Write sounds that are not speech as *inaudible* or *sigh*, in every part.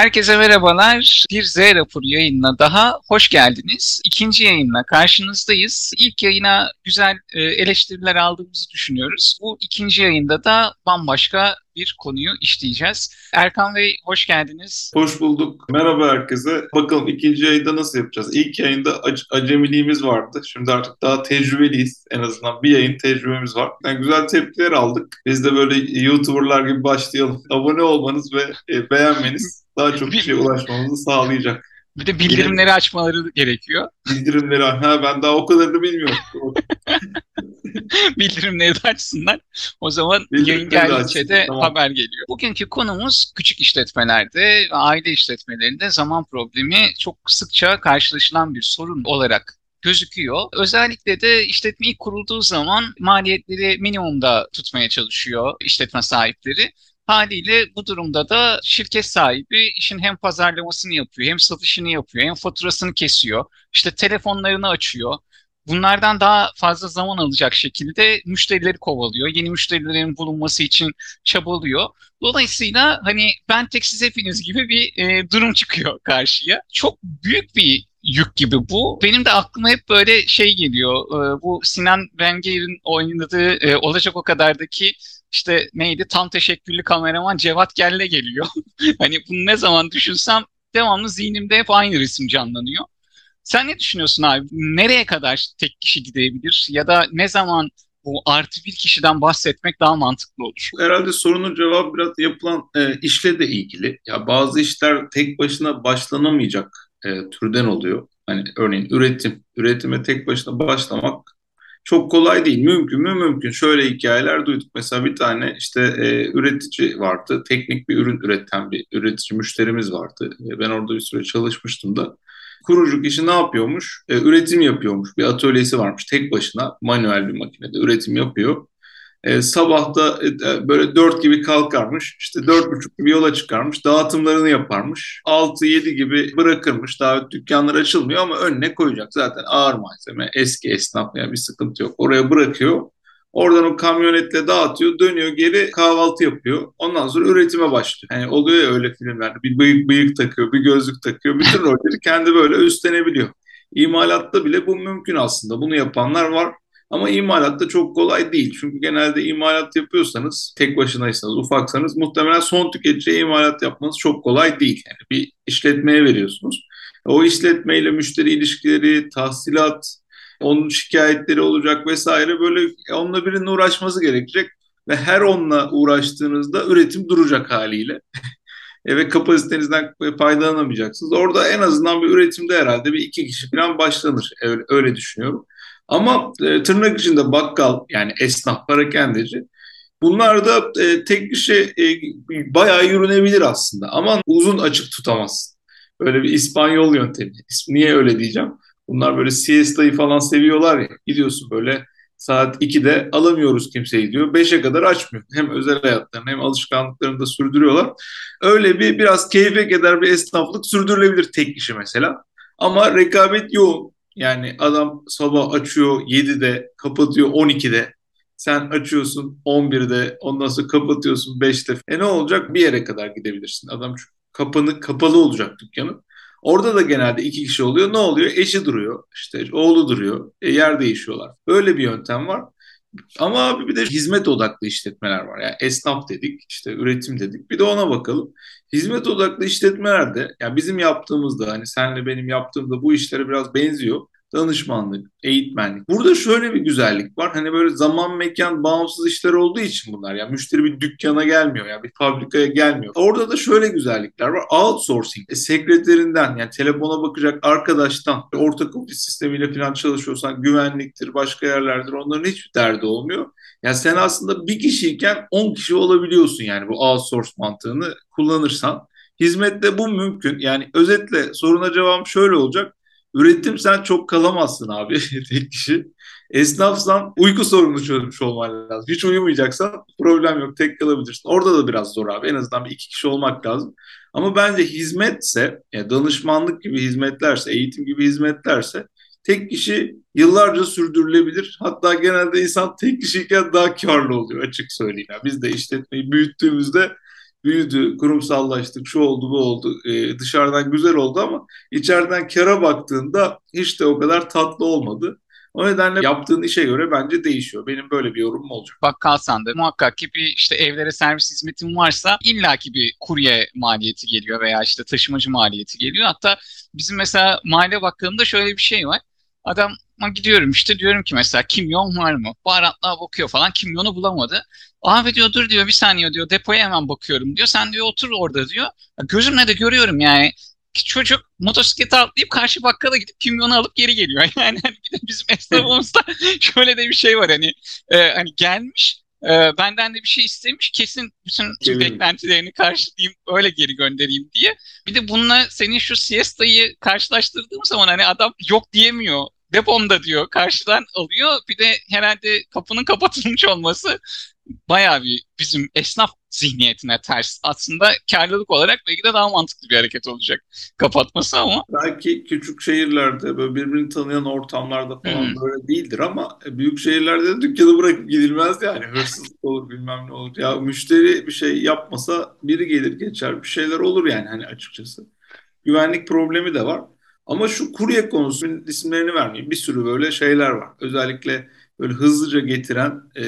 Herkese merhabalar. Bir Z raporu yayınına daha hoş geldiniz. İkinci yayınla karşınızdayız. İlk yayına güzel e, eleştiriler aldığımızı düşünüyoruz. Bu ikinci yayında da bambaşka bir konuyu işleyeceğiz. Erkan Bey hoş geldiniz. Hoş bulduk. Merhaba herkese. Bakalım ikinci yayında nasıl yapacağız? İlk yayında ac- acemiliğimiz vardı. Şimdi artık daha tecrübeliyiz. En azından bir yayın tecrübemiz var. Yani güzel tepkiler aldık. Biz de böyle YouTuber'lar gibi başlayalım. *laughs* Abone olmanız ve e, beğenmeniz daha çok kişiye ulaşmamızı sağlayacak. Bir de bildirimleri açmaları gerekiyor. Bildirimleri ha ben daha o kadarını bilmiyorum. *laughs* *laughs* bildirimleri de açsınlar. O zaman yayın geldikçe de tamam. haber geliyor. Bugünkü konumuz küçük işletmelerde, aile işletmelerinde zaman problemi çok sıkça karşılaşılan bir sorun olarak gözüküyor. Özellikle de işletme ilk kurulduğu zaman maliyetleri minimumda tutmaya çalışıyor işletme sahipleri. Haliyle bu durumda da şirket sahibi işin hem pazarlamasını yapıyor, hem satışını yapıyor, hem faturasını kesiyor. İşte telefonlarını açıyor. Bunlardan daha fazla zaman alacak şekilde müşterileri kovalıyor. Yeni müşterilerin bulunması için çabalıyor. Dolayısıyla hani ben tek siz hepiniz gibi bir e, durum çıkıyor karşıya. Çok büyük bir yük gibi bu. Benim de aklıma hep böyle şey geliyor. E, bu Sinan Wenger'in oynadığı e, Olacak O Kadar'daki işte neydi tam teşekkürlü kameraman Cevat Gelle geliyor. *laughs* hani bunu ne zaman düşünsem devamlı zihnimde hep aynı resim canlanıyor. Sen ne düşünüyorsun abi? Nereye kadar tek kişi gidebilir ya da ne zaman bu artı bir kişiden bahsetmek daha mantıklı olur. Herhalde sorunun cevabı biraz yapılan e, işle de ilgili. Ya bazı işler tek başına başlanamayacak e, türden oluyor. Hani örneğin üretim, üretime tek başına başlamak çok kolay değil. Mümkün mü? Mümkün. Şöyle hikayeler duyduk. Mesela bir tane işte e, üretici vardı. Teknik bir ürün üreten bir üretici müşterimiz vardı. E, ben orada bir süre çalışmıştım da. Kurucuk işi ne yapıyormuş? E, üretim yapıyormuş. Bir atölyesi varmış tek başına. Manuel bir makinede üretim yapıyor. E, sabahta e, böyle dört gibi kalkarmış. İşte dört buçuk gibi yola çıkarmış. Dağıtımlarını yaparmış. Altı yedi gibi bırakırmış. Daha dükkanlar açılmıyor ama önüne koyacak. Zaten ağır malzeme. Eski esnaf yani bir sıkıntı yok. Oraya bırakıyor. Oradan o kamyonetle dağıtıyor, dönüyor geri kahvaltı yapıyor. Ondan sonra üretime başlıyor. Yani oluyor ya öyle filmlerde. Bir bıyık, bıyık takıyor, bir gözlük takıyor. Bütün *laughs* rolleri kendi böyle üstlenebiliyor. İmalatta bile bu mümkün aslında. Bunu yapanlar var. Ama imalatta çok kolay değil. Çünkü genelde imalat yapıyorsanız, tek başınaysanız, ufaksanız muhtemelen son tüketiciye imalat yapmanız çok kolay değil. Yani bir işletmeye veriyorsunuz. O işletmeyle müşteri ilişkileri, tahsilat, onun şikayetleri olacak vesaire böyle onunla birinin uğraşması gerekecek ve her onunla uğraştığınızda üretim duracak haliyle. *laughs* e ve kapasitenizden faydalanamayacaksınız. Orada en azından bir üretimde herhalde bir iki kişi falan başlanır. Öyle, öyle düşünüyorum. Ama e, tırnak içinde bakkal yani esnaf, parakendeci bunlar da e, tek kişi e, bayağı yürünebilir aslında. Ama uzun açık tutamazsın. Böyle bir İspanyol yöntemi. Niye öyle diyeceğim? Bunlar böyle siesta'yı falan seviyorlar ya. Gidiyorsun böyle saat 2'de alamıyoruz kimseyi diyor. 5'e kadar açmıyor. Hem özel hayatlarını hem alışkanlıklarını da sürdürüyorlar. Öyle bir biraz keyfe keder bir esnaflık sürdürülebilir tek kişi mesela. Ama rekabet yoğun. Yani adam sabah açıyor 7'de kapatıyor 12'de. Sen açıyorsun 11'de ondan sonra kapatıyorsun 5'te. E ne olacak? Bir yere kadar gidebilirsin. Adam kapanı, kapalı olacak dükkanın. Orada da genelde iki kişi oluyor. Ne oluyor? Eşi duruyor. işte oğlu duruyor. E, yer değişiyorlar. Böyle bir yöntem var. Ama abi bir de hizmet odaklı işletmeler var. Yani esnaf dedik, işte üretim dedik. Bir de ona bakalım. Hizmet odaklı işletmelerde, yani bizim yaptığımızda, hani senle benim yaptığımda bu işlere biraz benziyor danışmanlık, eğitmenlik. Burada şöyle bir güzellik var. Hani böyle zaman mekan bağımsız işler olduğu için bunlar. Yani müşteri bir dükkana gelmiyor ya yani bir fabrikaya gelmiyor. Orada da şöyle güzellikler var. Outsourcing. E, sekreterinden yani telefona bakacak arkadaştan ortak ofis sistemiyle falan çalışıyorsan güvenliktir, başka yerlerdir. Onların hiçbir derdi olmuyor. Yani sen aslında bir kişiyken 10 kişi olabiliyorsun yani bu outsource mantığını kullanırsan. Hizmette bu mümkün. Yani özetle soruna cevabım şöyle olacak. Üretim sen çok kalamazsın abi *laughs* tek kişi. Esnafsan uyku sorununu çözmüş olman lazım. Hiç uyumayacaksan problem yok tek kalabilirsin. Orada da biraz zor abi. En azından bir iki kişi olmak lazım. Ama bence hizmetse, yani danışmanlık gibi hizmetlerse, eğitim gibi hizmetlerse tek kişi yıllarca sürdürülebilir. Hatta genelde insan tek kişiyken daha karlı oluyor açık söyleyeyim. Yani biz de işletmeyi büyüttüğümüzde büyüdü, kurumsallaştık, şu oldu bu oldu, e, dışarıdan güzel oldu ama içeriden kara baktığında hiç de o kadar tatlı olmadı. O nedenle yaptığın işe göre bence değişiyor. Benim böyle bir yorumum olacak. Bakkalsan da muhakkak ki bir işte evlere servis hizmetin varsa illaki bir kurye maliyeti geliyor veya işte taşımacı maliyeti geliyor. Hatta bizim mesela mahalle bakkalında şöyle bir şey var. Adam gidiyorum işte diyorum ki mesela kimyon var mı? Baharatlığa bakıyor falan kimyonu bulamadı. Abi diyor dur diyor bir saniye diyor depoya hemen bakıyorum diyor. Sen diyor otur orada diyor. Gözümle de görüyorum yani çocuk motosiklete atlayıp karşı bakkala gidip kimyonu alıp geri geliyor. *laughs* Yani hani bir de bizim esnafımızda *laughs* şöyle de bir şey var hani e, hani gelmiş e, benden de bir şey istemiş kesin bütün evet. beklentilerini karşılayayım öyle geri göndereyim diye. Bir de bununla senin şu siesta'yı karşılaştırdığım zaman hani adam yok diyemiyor depomda diyor karşıdan alıyor. Bir de herhalde kapının kapatılmış olması bayağı bir bizim esnaf zihniyetine ters. Aslında karlılık olarak belki de daha mantıklı bir hareket olacak kapatması ama. Belki küçük şehirlerde böyle birbirini tanıyan ortamlarda falan hmm. böyle değildir ama büyük şehirlerde de dükkanı bırakıp gidilmez yani. Hırsızlık olur bilmem ne olur. Ya müşteri bir şey yapmasa biri gelir geçer bir şeyler olur yani hani açıkçası. Güvenlik problemi de var. Ama şu kurye konusunun isimlerini vermeyeyim. Bir sürü böyle şeyler var. Özellikle böyle hızlıca getiren e,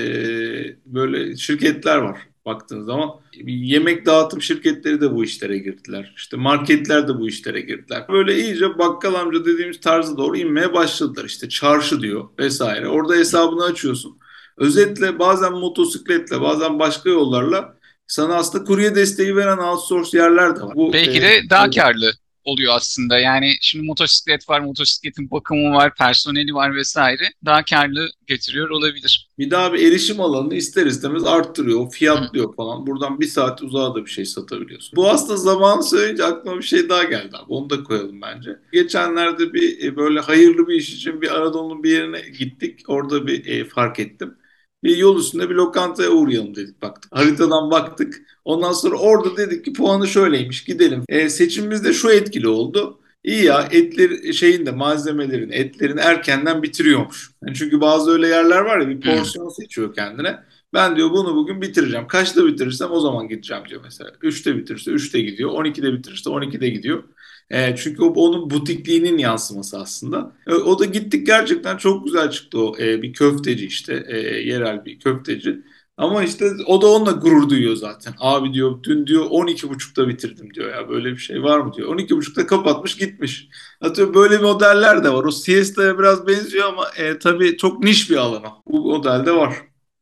böyle şirketler var baktığınız zaman. Yemek dağıtım şirketleri de bu işlere girdiler. İşte marketler de bu işlere girdiler. Böyle iyice bakkal amca dediğimiz tarzı doğru inmeye başladılar. İşte çarşı diyor vesaire. Orada hesabını açıyorsun. Özetle bazen motosikletle bazen başka yollarla sana aslında kurye desteği veren outsource yerler de var. Bu, Belki de e, daha karlı oluyor aslında. Yani şimdi motosiklet var, motosikletin bakımı var, personeli var vesaire. Daha karlı getiriyor olabilir. Bir daha bir erişim alanını ister istemez arttırıyor, fiyatlıyor Hı. falan. Buradan bir saat uzağa da bir şey satabiliyorsun. Bu aslında zamanı söyleyince aklıma bir şey daha geldi abi. Onu da koyalım bence. Geçenlerde bir e, böyle hayırlı bir iş için bir Anadolu'nun bir yerine gittik. Orada bir e, fark ettim bir yol üstünde bir lokantaya uğrayalım dedik baktık. Haritadan baktık. Ondan sonra orada dedik ki puanı şöyleymiş gidelim. E, seçimimizde şu etkili oldu. İyi ya etler şeyin de malzemelerin etlerin erkenden bitiriyormuş. Yani çünkü bazı öyle yerler var ya bir porsiyon seçiyor kendine. Ben diyor bunu bugün bitireceğim. Kaçta bitirirsem o zaman gideceğim diyor mesela. 3'te bitirirse 3'te gidiyor. 12'de bitirirse 12'de gidiyor. E, çünkü o onun butikliğinin yansıması aslında. E, o da gittik gerçekten çok güzel çıktı o. E, bir köfteci işte e, yerel bir köfteci. Ama işte o da onunla gurur duyuyor zaten. Abi diyor dün diyor 12.30'da bitirdim diyor ya böyle bir şey var mı diyor. 12.30'da kapatmış gitmiş. Atıyorum böyle modeller de var. O siesta'ya biraz benziyor ama e, tabii çok niş bir alan Bu modelde var.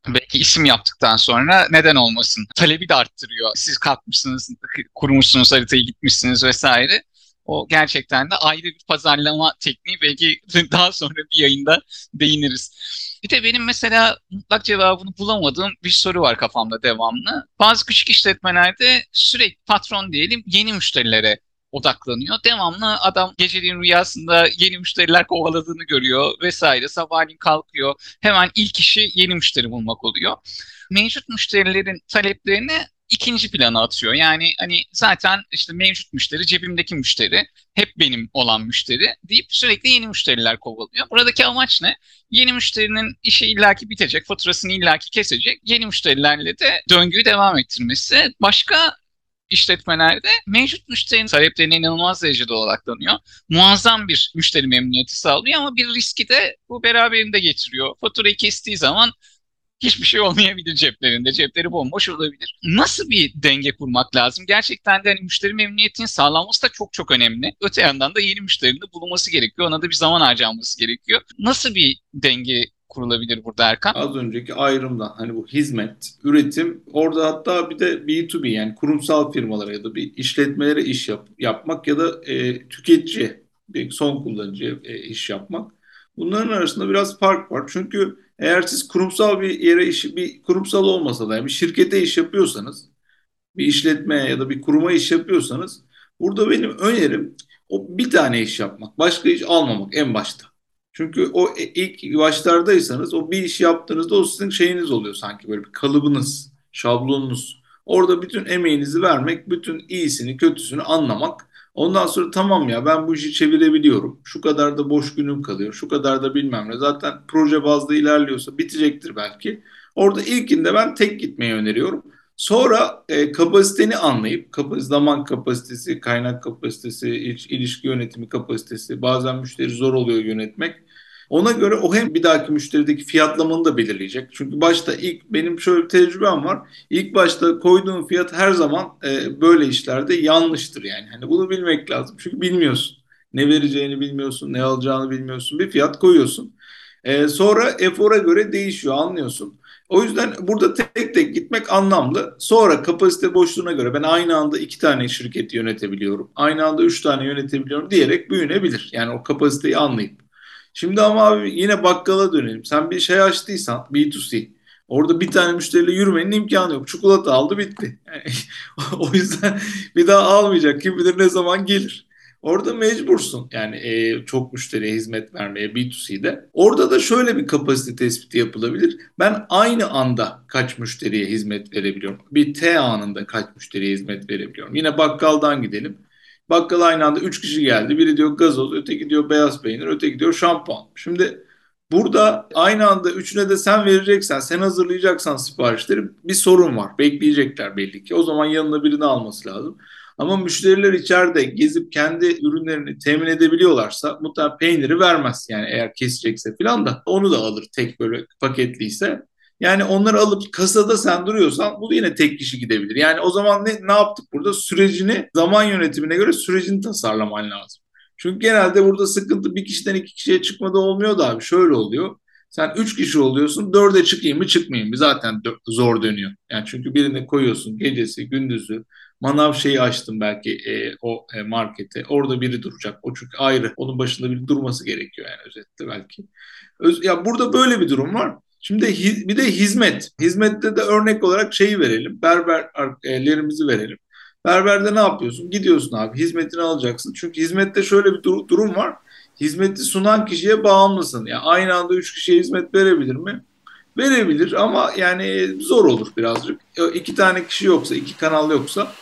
Belki isim yaptıktan sonra neden olmasın? Talebi de arttırıyor. Siz kalkmışsınız, kurmuşsunuz haritayı gitmişsiniz vesaire. O gerçekten de ayrı bir pazarlama tekniği belki *laughs* daha sonra bir yayında değiniriz. Bir de benim mesela mutlak cevabını bulamadığım bir soru var kafamda devamlı. Bazı küçük işletmelerde sürekli patron diyelim yeni müşterilere odaklanıyor. Devamlı adam geceliğin rüyasında yeni müşteriler kovaladığını görüyor vesaire. Sabahleyin kalkıyor. Hemen ilk işi yeni müşteri bulmak oluyor. Mevcut müşterilerin taleplerini ikinci plana atıyor. Yani hani zaten işte mevcut müşteri, cebimdeki müşteri, hep benim olan müşteri deyip sürekli yeni müşteriler kovalıyor. Buradaki amaç ne? Yeni müşterinin işi illaki bitecek, faturasını illaki kesecek. Yeni müşterilerle de döngüyü devam ettirmesi. Başka işletmelerde mevcut müşterinin taleplerine inanılmaz derecede odaklanıyor. Muazzam bir müşteri memnuniyeti sağlıyor ama bir riski de bu beraberinde getiriyor. Faturayı kestiği zaman hiçbir şey olmayabilir ceplerinde. Cepleri bomboş olabilir. Nasıl bir denge kurmak lazım? Gerçekten de hani müşteri memnuniyetinin sağlanması da çok çok önemli. Öte yandan da yeni müşterinin de bulunması gerekiyor. Ona da bir zaman harcanması gerekiyor. Nasıl bir denge kurulabilir burada Erkan? Az önceki ayrımdan hani bu hizmet, üretim orada hatta bir de B2B yani kurumsal firmalara ya da bir işletmelere iş yap, yapmak ya da e, tüketici, son kullanıcıya e, iş yapmak. Bunların arasında biraz fark var. Çünkü eğer siz kurumsal bir yere iş, bir kurumsal olmasa da yani bir şirkete iş yapıyorsanız, bir işletmeye ya da bir kuruma iş yapıyorsanız burada benim önerim o bir tane iş yapmak, başka iş almamak en başta. Çünkü o e, ilk başlardaysanız o bir iş yaptığınızda o sizin şeyiniz oluyor sanki böyle bir kalıbınız, şablonunuz. Orada bütün emeğinizi vermek, bütün iyisini, kötüsünü anlamak Ondan sonra tamam ya ben bu işi çevirebiliyorum. Şu kadar da boş günüm kalıyor. Şu kadar da bilmem ne. Zaten proje bazlı ilerliyorsa bitecektir belki. Orada ilkinde ben tek gitmeyi öneriyorum. Sonra e, kapasiteni anlayıp zaman kapasitesi, kaynak kapasitesi, ilişki yönetimi kapasitesi, bazen müşteri zor oluyor yönetmek. Ona göre o hem bir dahaki müşterideki fiyatlamanı da belirleyecek. Çünkü başta ilk benim şöyle bir tecrübem var. İlk başta koyduğun fiyat her zaman e, böyle işlerde yanlıştır yani. Hani bunu bilmek lazım. Çünkü bilmiyorsun. Ne vereceğini bilmiyorsun, ne alacağını bilmiyorsun. Bir fiyat koyuyorsun. E, sonra efora göre değişiyor anlıyorsun. O yüzden burada tek tek gitmek anlamlı. Sonra kapasite boşluğuna göre ben aynı anda iki tane şirketi yönetebiliyorum. Aynı anda üç tane yönetebiliyorum diyerek büyünebilir. Yani o kapasiteyi anlayıp. Şimdi ama abi yine bakkala dönelim. Sen bir şey açtıysan B2C. Orada bir tane müşteriyle yürümenin imkanı yok. Çikolata aldı bitti. *laughs* O yüzden bir daha almayacak. Kim bilir ne zaman gelir. Orada mecbursun yani e, çok müşteriye hizmet vermeye B2C'de. Orada da şöyle bir kapasite tespiti yapılabilir. Ben aynı anda kaç müşteriye hizmet verebiliyorum? Bir T anında kaç müşteriye hizmet verebiliyorum? Yine bakkaldan gidelim. Bakkal aynı anda 3 kişi geldi. Biri diyor gazoz, öteki diyor beyaz peynir, öteki diyor şampuan. Şimdi burada aynı anda üçüne de sen vereceksen, sen hazırlayacaksan siparişleri bir sorun var. Bekleyecekler belli ki. O zaman yanına birini alması lazım. Ama müşteriler içeride gezip kendi ürünlerini temin edebiliyorlarsa mutlaka peyniri vermez. Yani eğer kesecekse falan da onu da alır tek böyle paketliyse. Yani onları alıp kasada sen duruyorsan bu yine tek kişi gidebilir. Yani o zaman ne, ne yaptık burada? Sürecini zaman yönetimine göre sürecini tasarlaman lazım. Çünkü genelde burada sıkıntı bir kişiden iki kişiye çıkmada olmuyor da abi şöyle oluyor. Sen üç kişi oluyorsun dörde çıkayım mı çıkmayayım mı zaten zor dönüyor. Yani çünkü birini koyuyorsun gecesi gündüzü manav şeyi açtım belki e, o e, markete. Orada biri duracak. O çünkü ayrı. Onun başında biri durması gerekiyor yani özetle belki. Öz, ya burada böyle bir durum var. Şimdi bir de hizmet. Hizmette de örnek olarak şeyi verelim. Berberlerimizi verelim. Berberde ne yapıyorsun? Gidiyorsun abi hizmetini alacaksın. Çünkü hizmette şöyle bir dur- durum var. Hizmeti sunan kişiye bağımlısın. Yani aynı anda üç kişiye hizmet verebilir mi? Verebilir ama yani zor olur birazcık. İki tane kişi yoksa, iki kanal yoksa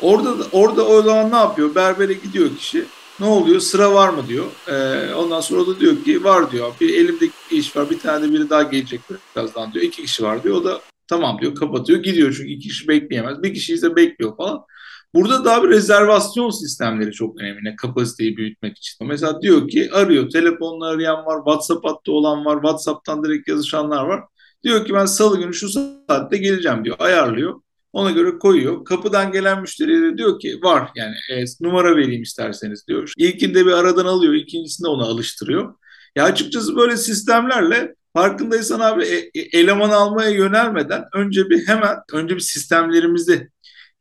orada orada o zaman ne yapıyor? Berbere gidiyor kişi. Ne oluyor? Sıra var mı diyor. Ee, ondan sonra da diyor ki var diyor. Bir elimde iş var. Bir tane de biri daha gelecek birazdan diyor. İki kişi var diyor. O da tamam diyor kapatıyor. Gidiyor çünkü iki kişi bekleyemez. Bir kişi ise bekliyor falan. Burada daha bir rezervasyon sistemleri çok önemli kapasiteyi büyütmek için. Mesela diyor ki arıyor, telefonla arayan var, WhatsApp hattı olan var, WhatsApp'tan direkt yazışanlar var. Diyor ki ben salı günü şu saatte geleceğim diyor, ayarlıyor. Ona göre koyuyor. Kapıdan gelen müşteriye de diyor ki var yani e, numara vereyim isterseniz diyor. İlkinde bir aradan alıyor, ikincisinde onu alıştırıyor. Ya açıkçası böyle sistemlerle farkındaysan abi e, e, eleman almaya yönelmeden önce bir hemen önce bir sistemlerimizi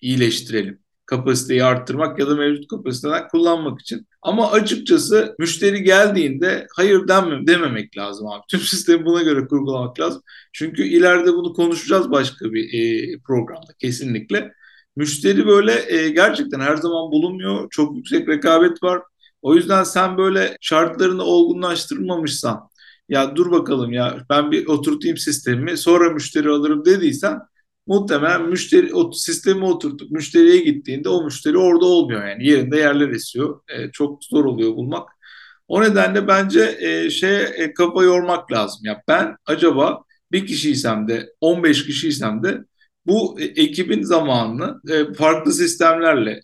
iyileştirelim kapasiteyi arttırmak ya da mevcut kapasiteden kullanmak için. Ama açıkçası müşteri geldiğinde hayır denmem, dememek lazım abi. Tüm sistemi buna göre kurgulamak lazım. Çünkü ileride bunu konuşacağız başka bir e, programda kesinlikle. Müşteri böyle e, gerçekten her zaman bulunmuyor. Çok yüksek rekabet var. O yüzden sen böyle şartlarını olgunlaştırmamışsan ya dur bakalım ya ben bir oturtayım sistemi sonra müşteri alırım dediysen muhtemelen müşteri o sistemi oturtup müşteriye gittiğinde o müşteri orada olmuyor yani yerinde yerler esiyor. E, çok zor oluyor bulmak. O nedenle bence e, şey e, kafa yormak lazım. Ya ben acaba bir kişiysem de 15 kişiysem de bu e, ekibin zamanını e, farklı sistemlerle,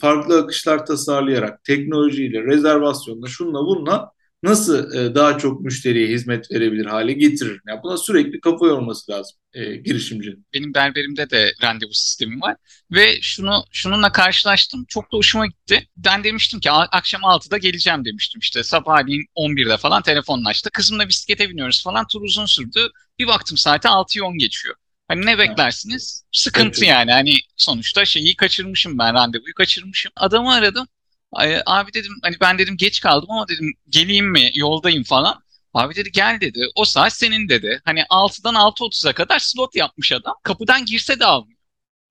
farklı akışlar tasarlayarak, teknolojiyle, rezervasyonla, şunla bununla nasıl e, daha çok müşteriye hizmet verebilir hale getirir? Yani buna sürekli kafa yorması lazım e, girişimcinin. Benim berberimde de randevu sistemi var ve şunu şununla karşılaştım. Çok da hoşuma gitti. Ben demiştim ki akşam 6'da geleceğim demiştim. İşte sabahleyin 11'de falan telefonlaştı. Kızımla bisiklete biniyoruz falan. Tur uzun sürdü. Bir baktım saate 6'yı 10 geçiyor. Hani ne beklersiniz? Sıkıntı evet. yani. Hani sonuçta şeyi kaçırmışım ben randevuyu kaçırmışım. Adamı aradım. Abi dedim hani ben dedim geç kaldım ama dedim geleyim mi yoldayım falan. Abi dedi gel dedi. O saat senin dedi. Hani 6'dan 6.30'a kadar slot yapmış adam. Kapıdan girse de almıyor.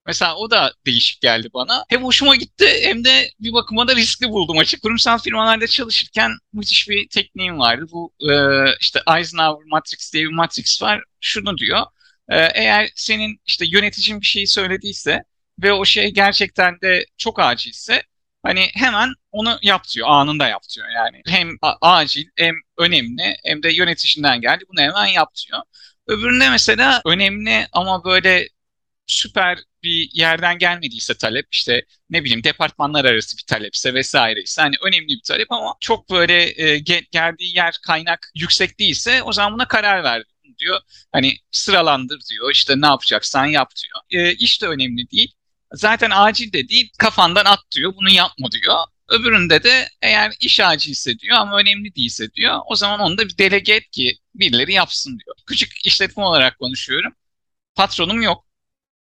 Mesela o da değişik geldi bana. Hem hoşuma gitti hem de bir bakıma da riskli buldum. Açık kurumsal firmalarda çalışırken müthiş bir tekniğim vardı. Bu e, işte Eisenhower Matrix diye bir matrix var. Şunu diyor. E, eğer senin işte yöneticin bir şeyi söylediyse ve o şey gerçekten de çok acilse Hani hemen onu yap diyor, anında yap diyor yani. Hem acil hem önemli hem de yöneticinden geldi bunu hemen yap diyor. Öbüründe mesela önemli ama böyle süper bir yerden gelmediyse talep işte ne bileyim departmanlar arası bir talepse vesaireyse hani önemli bir talep ama çok böyle e, geldiği yer kaynak yüksek değilse o zaman buna karar ver diyor. Hani sıralandır diyor işte ne yapacaksan yap diyor. E, iş de önemli değil. Zaten acil de değil kafandan at diyor bunu yapma diyor. Öbüründe de eğer iş acilse diyor ama önemli değilse diyor o zaman onu da bir delege et ki birileri yapsın diyor. Küçük işletme olarak konuşuyorum. Patronum yok.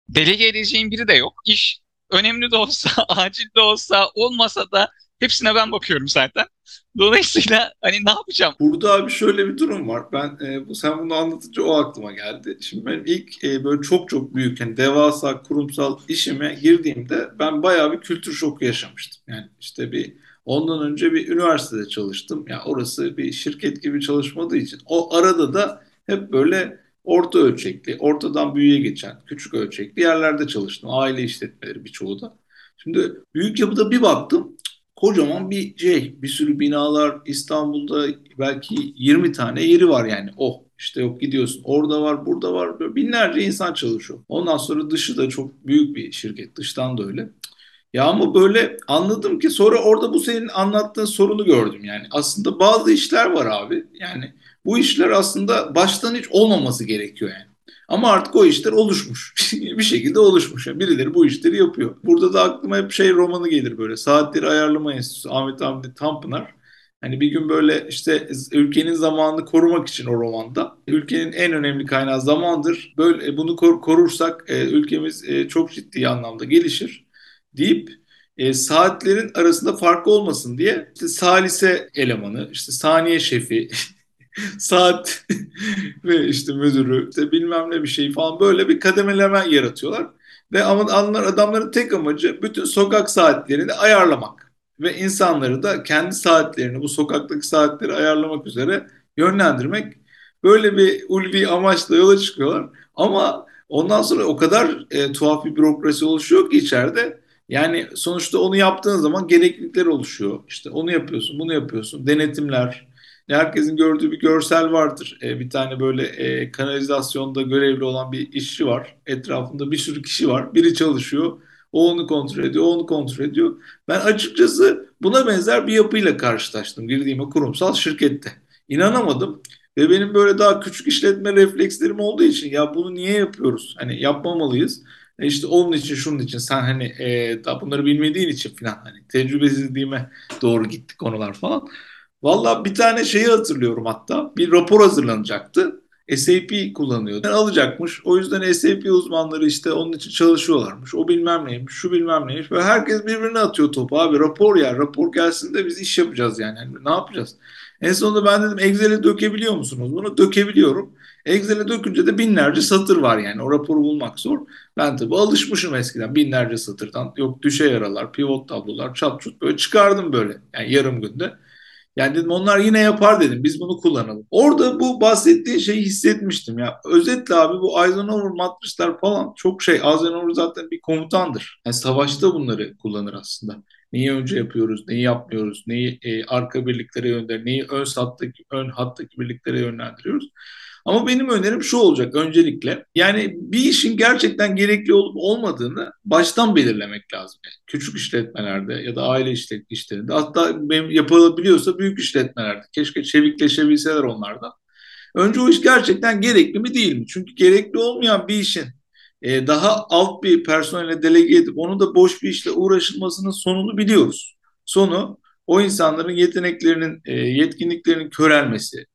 Delege edeceğim biri de yok. İş önemli de olsa, *laughs* acil de olsa, olmasa da hepsine ben bakıyorum zaten. Dolayısıyla hani ne yapacağım? Burada abi şöyle bir durum var. Ben e, bu sen bunu anlatınca o aklıma geldi. Şimdi benim ilk e, böyle çok çok büyük yani devasa kurumsal işime girdiğimde ben bayağı bir kültür şoku yaşamıştım. Yani işte bir ondan önce bir üniversitede çalıştım. Ya yani orası bir şirket gibi çalışmadığı için o arada da hep böyle orta ölçekli, ortadan büyüğe geçen küçük ölçekli yerlerde çalıştım. Aile işletmeleri birçoğu da. Şimdi büyük yapıda bir baktım kocaman bir şey, bir sürü binalar İstanbul'da belki 20 tane yeri var yani. Oh işte yok gidiyorsun. Orada var, burada var. Böyle binlerce insan çalışıyor. Ondan sonra dışı da çok büyük bir şirket. Dıştan da öyle. Ya ama böyle anladım ki sonra orada bu senin anlattığın sorunu gördüm yani. Aslında bazı işler var abi. Yani bu işler aslında baştan hiç olmaması gerekiyor yani. Ama artık o işler oluşmuş. *laughs* bir şekilde oluşmuş. Yani birileri bu işleri yapıyor. Burada da aklıma hep şey romanı gelir böyle. Saatleri Ayarlama Enstitüsü Ahmet Hamdi Tanpınar. Hani bir gün böyle işte ülkenin zamanını korumak için o romanda. Ülkenin en önemli kaynağı zamandır. Böyle e, bunu kor korursak e, ülkemiz e, çok ciddi anlamda gelişir deyip e, saatlerin arasında fark olmasın diye işte salise elemanı, işte saniye şefi, *laughs* *laughs* saat *laughs* ve işte müdürü işte bilmem ne bir şey falan böyle bir kademeleme yaratıyorlar. Ve ama adamlar, adamların tek amacı bütün sokak saatlerini ayarlamak. Ve insanları da kendi saatlerini bu sokaktaki saatleri ayarlamak üzere yönlendirmek. Böyle bir ulvi amaçla yola çıkıyorlar. Ama ondan sonra o kadar e, tuhaf bir bürokrasi oluşuyor ki içeride. Yani sonuçta onu yaptığın zaman gereklilikler oluşuyor. İşte onu yapıyorsun, bunu yapıyorsun. Denetimler, herkesin gördüğü bir görsel vardır. E, bir tane böyle e, kanalizasyonda görevli olan bir işçi var. Etrafında bir sürü kişi var. Biri çalışıyor. O onu kontrol ediyor, o onu kontrol ediyor. Ben açıkçası buna benzer bir yapıyla karşılaştım girdiğim o kurumsal şirkette. İnanamadım. Ve benim böyle daha küçük işletme reflekslerim olduğu için ya bunu niye yapıyoruz? Hani yapmamalıyız. E işte onun için şunun için sen hani e, daha bunları bilmediğin için falan hani tecrübesizliğime doğru gitti konular falan. Valla bir tane şeyi hatırlıyorum hatta. Bir rapor hazırlanacaktı. SAP kullanıyordu. Yani alacakmış. O yüzden SAP uzmanları işte onun için çalışıyorlarmış. O bilmem neymiş, şu bilmem neymiş. Ve herkes birbirine atıyor topu abi. Rapor ya, rapor gelsin de biz iş yapacağız yani. yani ne yapacağız? En sonunda ben dedim Excel'e dökebiliyor musunuz? Bunu dökebiliyorum. Excel'e dökünce de binlerce satır var yani. O raporu bulmak zor. Ben tabii alışmışım eskiden binlerce satırdan. Yok düşe yaralar, pivot tablolar, çat çut böyle çıkardım böyle. Yani yarım günde. Yani dedim onlar yine yapar dedim. Biz bunu kullanalım. Orada bu bahsettiğin şeyi hissetmiştim ya. Özetle abi bu Eisenhower matrisler falan çok şey. Eisenhower zaten bir komutandır. Yani savaşta bunları kullanır aslında. Neyi önce yapıyoruz, neyi yapmıyoruz, neyi e, arka birliklere yönler, neyi ön hattaki, ön hattaki birliklere yönlendiriyoruz. Ama benim önerim şu olacak öncelikle. Yani bir işin gerçekten gerekli olup olmadığını baştan belirlemek lazım. Yani küçük işletmelerde ya da aile işletmelerinde hatta yapılabiliyorsa büyük işletmelerde. Keşke çevikleşebilseler onlardan. Önce o iş gerçekten gerekli mi değil mi? Çünkü gerekli olmayan bir işin e, daha alt bir personele delege edip onu da boş bir işle uğraşılmasının sonunu biliyoruz. Sonu o insanların yeteneklerinin, e, yetkinliklerinin körelmesi,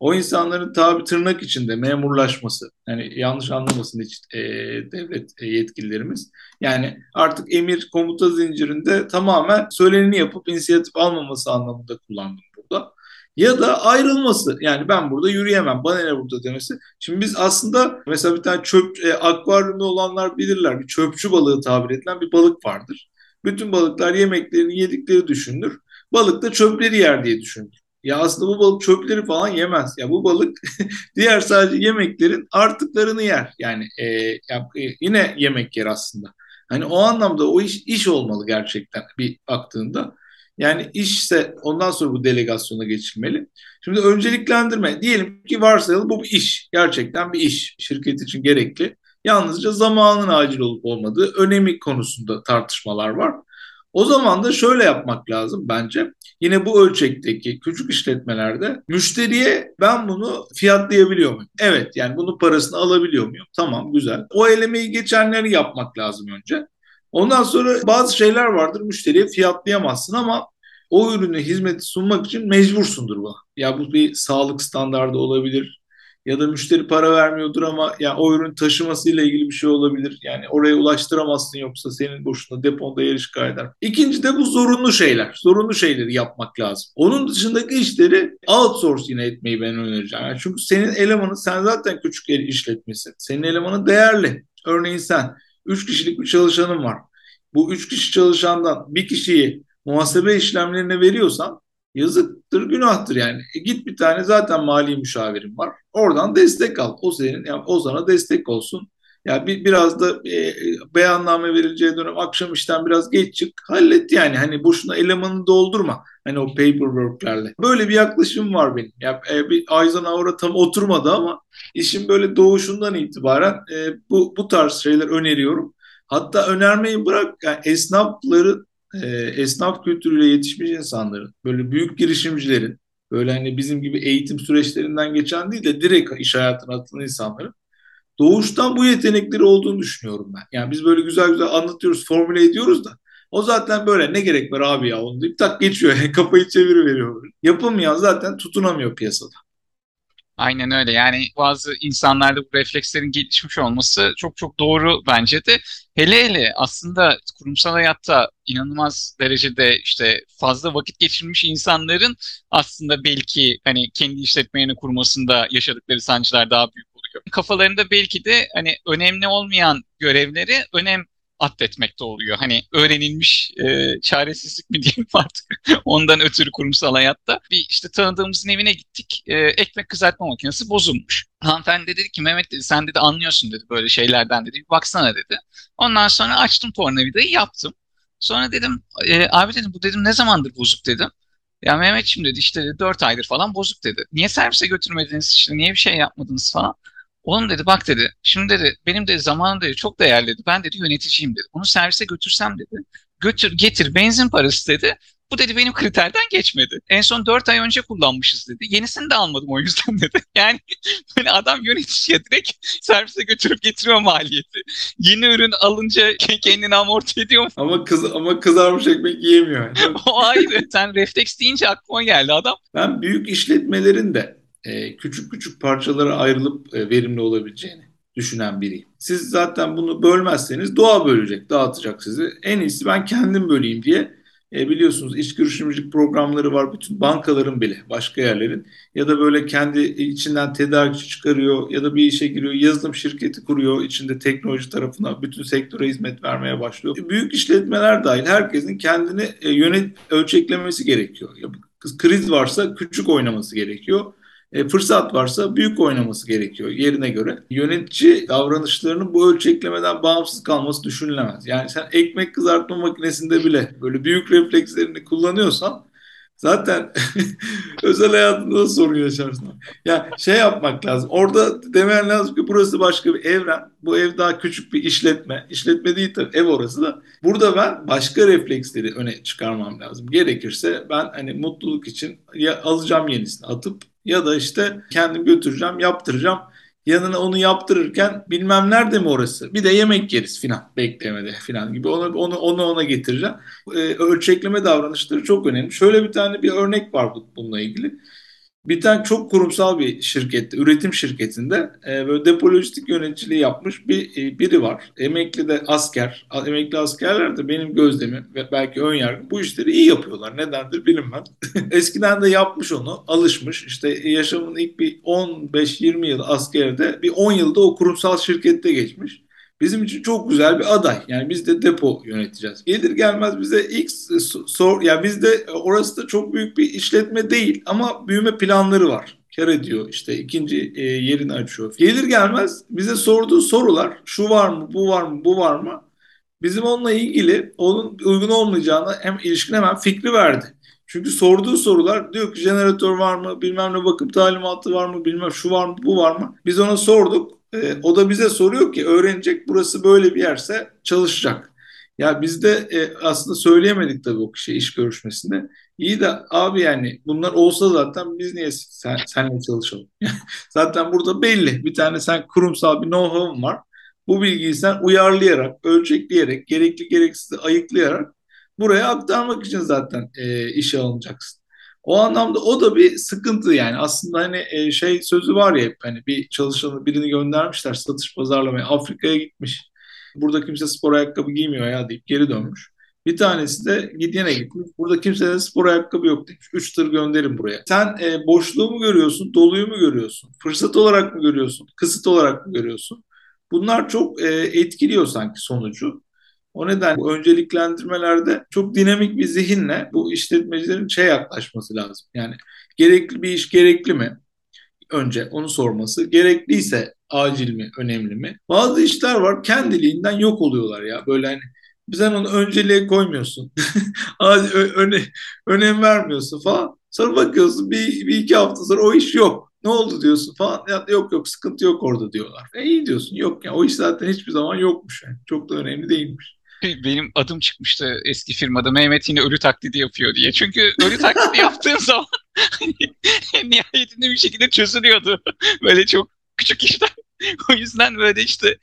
o insanların tabi tırnak içinde memurlaşması, yani yanlış anlamasın hiç e, devlet e, yetkililerimiz. Yani artık emir komuta zincirinde tamamen söyleneni yapıp inisiyatif almaması anlamında kullandım burada. Ya da ayrılması. Yani ben burada yürüyemem. Bana ne burada demesi. Şimdi biz aslında mesela bir tane çöp, e, akvaryumda olanlar bilirler. Bir çöpçü balığı tabir edilen bir balık vardır. Bütün balıklar yemeklerini yedikleri düşünülür. Balık da çöpleri yer diye düşünülür. Ya aslında bu balık çöpleri falan yemez. Ya bu balık *laughs* diğer sadece yemeklerin artıklarını yer. Yani e, ya, e, yine yemek yer aslında. Hani o anlamda o iş iş olmalı gerçekten bir baktığında. Yani işse ondan sonra bu delegasyona geçilmeli. Şimdi önceliklendirme. Diyelim ki varsayalım bu bir iş. Gerçekten bir iş. Şirket için gerekli. Yalnızca zamanın acil olup olmadığı önemi konusunda tartışmalar var. O zaman da şöyle yapmak lazım bence. Yine bu ölçekteki küçük işletmelerde müşteriye ben bunu fiyatlayabiliyor muyum? Evet yani bunun parasını alabiliyor muyum? Tamam güzel. O elemeyi geçenleri yapmak lazım önce. Ondan sonra bazı şeyler vardır müşteriye fiyatlayamazsın ama o ürünü hizmeti sunmak için mecbursundur bu. Ya bu bir sağlık standardı olabilir, ya da müşteri para vermiyordur ama yani o ürün taşımasıyla ilgili bir şey olabilir. Yani oraya ulaştıramazsın yoksa senin boşuna deponda yer işgal eder. İkinci de bu zorunlu şeyler. Zorunlu şeyleri yapmak lazım. Onun dışındaki işleri outsource yine etmeyi ben önereceğim. Yani çünkü senin elemanın sen zaten küçük yer işletmesi. Senin elemanın değerli. Örneğin sen 3 kişilik bir çalışanın var. Bu 3 kişi çalışandan bir kişiyi muhasebe işlemlerine veriyorsan yazıktır, günahtır yani. E git bir tane zaten mali müşavirin var. Oradan destek al. O senin, yani o sana destek olsun. Ya yani bir, biraz da e, beyanname verileceği dönem akşam işten biraz geç çık. Hallet yani. Hani boşuna elemanı doldurma. Hani o paperwork'lerle. Böyle bir yaklaşım var benim. Ya e, bir Eisenhower'a tam oturmadı ama işin böyle doğuşundan itibaren e, bu bu tarz şeyler öneriyorum. Hatta önermeyi bırak yani esnafları e, esnaf kültürüyle yetişmiş insanların, böyle büyük girişimcilerin, böyle hani bizim gibi eğitim süreçlerinden geçen değil de direkt iş hayatına atılan insanların doğuştan bu yetenekleri olduğunu düşünüyorum ben. Yani biz böyle güzel güzel anlatıyoruz, formüle ediyoruz da o zaten böyle ne gerek var abi ya onu deyip tak geçiyor. *laughs* Kafayı çeviriveriyor. Yapılmayan zaten tutunamıyor piyasada. Aynen öyle. Yani bazı insanlarda bu reflekslerin gelişmiş olması çok çok doğru bence de. Hele hele aslında kurumsal hayatta inanılmaz derecede işte fazla vakit geçirmiş insanların aslında belki hani kendi işletmelerini kurmasında yaşadıkları sancılar daha büyük oluyor. Kafalarında belki de hani önemli olmayan görevleri önem atletmekte oluyor. Hani öğrenilmiş e, çaresizlik mi diyeyim *laughs* artık ondan ötürü kurumsal hayatta. Bir işte tanıdığımızın evine gittik. E, ekmek kızartma makinesi bozulmuş. Hanımefendi dedi ki Mehmet dedi sen dedi anlıyorsun dedi böyle şeylerden dedi. Bir baksana dedi. Ondan sonra açtım tornavidayı yaptım. Sonra dedim e, abi dedim bu dedim ne zamandır bozuk dedim. Ya Mehmetçim dedi işte 4 aydır falan bozuk dedi. Niye servise götürmediniz işte niye bir şey yapmadınız falan. Oğlum dedi bak dedi şimdi dedi benim de zamanım dedi çok değerli dedi. Ben dedi yöneticiyim dedi. Onu servise götürsem dedi. Götür getir benzin parası dedi. Bu dedi benim kriterden geçmedi. En son 4 ay önce kullanmışız dedi. Yenisini de almadım o yüzden *laughs* dedi. Yani böyle adam yöneticiye direkt servise götürüp getiriyor maliyeti. Yeni ürün alınca kendini amorti ediyor. *laughs* Ama kız ama kızarmış ekmek yiyemiyor. o ayrı. Sen refleks deyince aklıma geldi adam. Ben büyük işletmelerin de e, küçük küçük parçalara ayrılıp e, verimli olabileceğini düşünen biriyim. Siz zaten bunu bölmezseniz doğa bölecek, dağıtacak sizi. En iyisi ben kendim böleyim diye e, biliyorsunuz iç girişimcilik programları var bütün bankaların bile başka yerlerin ya da böyle kendi içinden tedarikçi çıkarıyor ya da bir işe giriyor yazılım şirketi kuruyor içinde teknoloji tarafına bütün sektöre hizmet vermeye başlıyor. Büyük işletmeler dahil herkesin kendini e, yönet ölçeklemesi gerekiyor. Ya, kriz varsa küçük oynaması gerekiyor e, fırsat varsa büyük oynaması gerekiyor yerine göre. Yönetici davranışlarının bu ölçeklemeden bağımsız kalması düşünülemez. Yani sen ekmek kızartma makinesinde bile böyle büyük reflekslerini kullanıyorsan zaten *laughs* özel hayatında da sorun yaşarsın. Yani şey yapmak lazım. Orada demen lazım ki burası başka bir evren. Bu ev daha küçük bir işletme. İşletme değil tabii ev orası da. Burada ben başka refleksleri öne çıkarmam lazım. Gerekirse ben hani mutluluk için ya alacağım yenisini atıp ya da işte kendim götüreceğim, yaptıracağım. Yanına onu yaptırırken bilmem nerede mi orası? Bir de yemek yeriz filan beklemede filan gibi. Onu, onu, onu ona getireceğim. Ee, ölçekleme davranışları çok önemli. Şöyle bir tane bir örnek var bununla ilgili. Bir tane çok kurumsal bir şirkette, üretim şirketinde e, böyle depo lojistik yöneticiliği yapmış bir e, biri var. Emekli de asker, emekli askerler de benim gözlemim ve belki ön yargım bu işleri iyi yapıyorlar. Nedendir bilinmez. *laughs* Eskiden de yapmış onu, alışmış. İşte yaşamın ilk bir 15-20 yıl askerde bir 10 yılda o kurumsal şirkette geçmiş. Bizim için çok güzel bir aday. Yani biz de depo yöneteceğiz. Gelir gelmez bize ilk sor, yani bizde orası da çok büyük bir işletme değil ama büyüme planları var. Kar ediyor işte ikinci e, yerini açıyor. Gelir gelmez bize sorduğu sorular şu var mı, bu var mı, bu var mı? Bizim onunla ilgili onun uygun olmayacağını hem ilişkin hemen fikri verdi. Çünkü sorduğu sorular diyor ki jeneratör var mı, bilmem ne bakım talimatı var mı, bilmem şu var mı, bu var mı? Biz ona sorduk E, o da bize soruyor ki öğrenecek burası böyle bir yerse çalışacak. Ya biz de e, aslında söyleyemedik tabii o kişiye iş görüşmesinde. İyi de abi yani bunlar olsa zaten biz niye sen, senle çalışalım? *laughs* zaten burada belli. Bir tane sen kurumsal bir know-how'un var. Bu bilgiyi sen uyarlayarak, ölçekleyerek, gerekli gereksiz ayıklayarak buraya aktarmak için zaten e, işe alınacaksın. O anlamda o da bir sıkıntı yani. Aslında hani e, şey sözü var ya hani bir çalışanı birini göndermişler satış pazarlamaya Afrika'ya gitmiş. Burada kimse spor ayakkabı giymiyor ya deyip geri dönmüş. Bir tanesi de gidene gitmiş. Burada kimse spor ayakkabı yok demiş. Üç tır gönderin buraya. Sen e, boşluğu mu görüyorsun, doluyu mu görüyorsun? Fırsat olarak mı görüyorsun, kısıt olarak mı görüyorsun? Bunlar çok e, etkiliyor sanki sonucu. O nedenle önceliklendirmelerde çok dinamik bir zihinle bu işletmecilerin şey yaklaşması lazım. Yani gerekli bir iş gerekli mi? Önce onu sorması. Gerekliyse acil mi, önemli mi? Bazı işler var kendiliğinden yok oluyorlar ya. Böyle hani sen onu önceliğe koymuyorsun. *laughs* öne, önem vermiyorsun falan. Sonra bakıyorsun bir, bir iki hafta sonra o iş yok. Ne oldu diyorsun falan. Ya, yok yok sıkıntı yok orada diyorlar. E iyi diyorsun yok ya o iş zaten hiçbir zaman yokmuş. Yani. Çok da önemli değilmiş *laughs* benim adım çıkmıştı eski firmada Mehmet yine ölü taklidi yapıyor diye. Çünkü ölü taklidi yaptığın *laughs* zaman *laughs* nihayetinde bir şekilde çözülüyordu. Böyle çok küçük işler. o yüzden böyle işte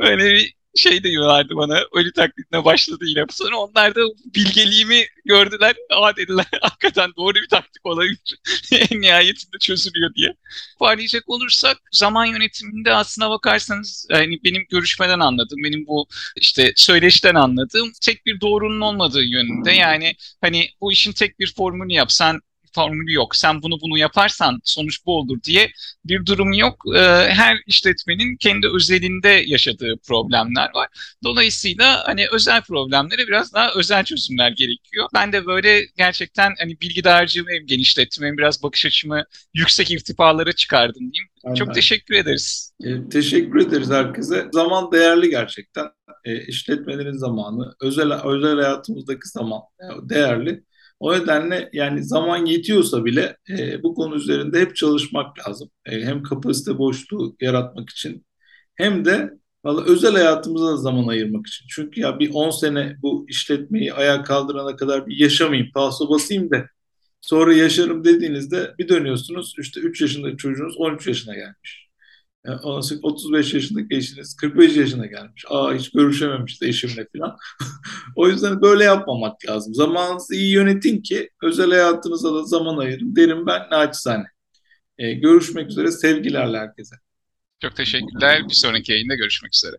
böyle bir şey diyorlardı bana. Ölü taklidine başladı yine. Sonra onlar da bilgeliğimi gördüler. Aa dediler *laughs* hakikaten doğru bir taktik olabilir. *laughs* en nihayetinde çözülüyor diye. Toparlayacak olursak zaman yönetiminde aslına bakarsanız yani benim görüşmeden anladığım, benim bu işte söyleşten anladığım tek bir doğrunun olmadığı yönünde. Yani hani bu işin tek bir formülünü yapsan formülü yok. Sen bunu bunu yaparsan sonuç bu olur diye bir durum yok. Ee, her işletmenin kendi özelinde yaşadığı problemler var. Dolayısıyla hani özel problemlere biraz daha özel çözümler gerekiyor. Ben de böyle gerçekten hani bilgi dağarcığımı hem genişlettim hem biraz bakış açımı yüksek irtifalara çıkardım diyeyim. Aynen. Çok teşekkür ederiz. E, teşekkür ederiz herkese. Zaman değerli gerçekten. E, işletmelerin zamanı, özel özel hayatımızdaki zaman değerli. O nedenle yani zaman yetiyorsa bile e, bu konu üzerinde hep çalışmak lazım. E, hem kapasite boşluğu yaratmak için hem de valla özel hayatımıza zaman ayırmak için. Çünkü ya bir 10 sene bu işletmeyi ayağa kaldırana kadar bir yaşamayayım, paso basayım da sonra yaşarım dediğinizde bir dönüyorsunuz işte 3 yaşındaki çocuğunuz 13 yaşına gelmiş. Yani 35 yaşındaki eşiniz 45 yaşına gelmiş. Aa hiç görüşememişti eşimle falan. *laughs* o yüzden böyle yapmamak lazım. Zamanınızı iyi yönetin ki özel hayatınıza da zaman ayırın derim ben naçizane. Ee, görüşmek üzere sevgilerle herkese. Çok teşekkürler. Bir sonraki yayında görüşmek üzere.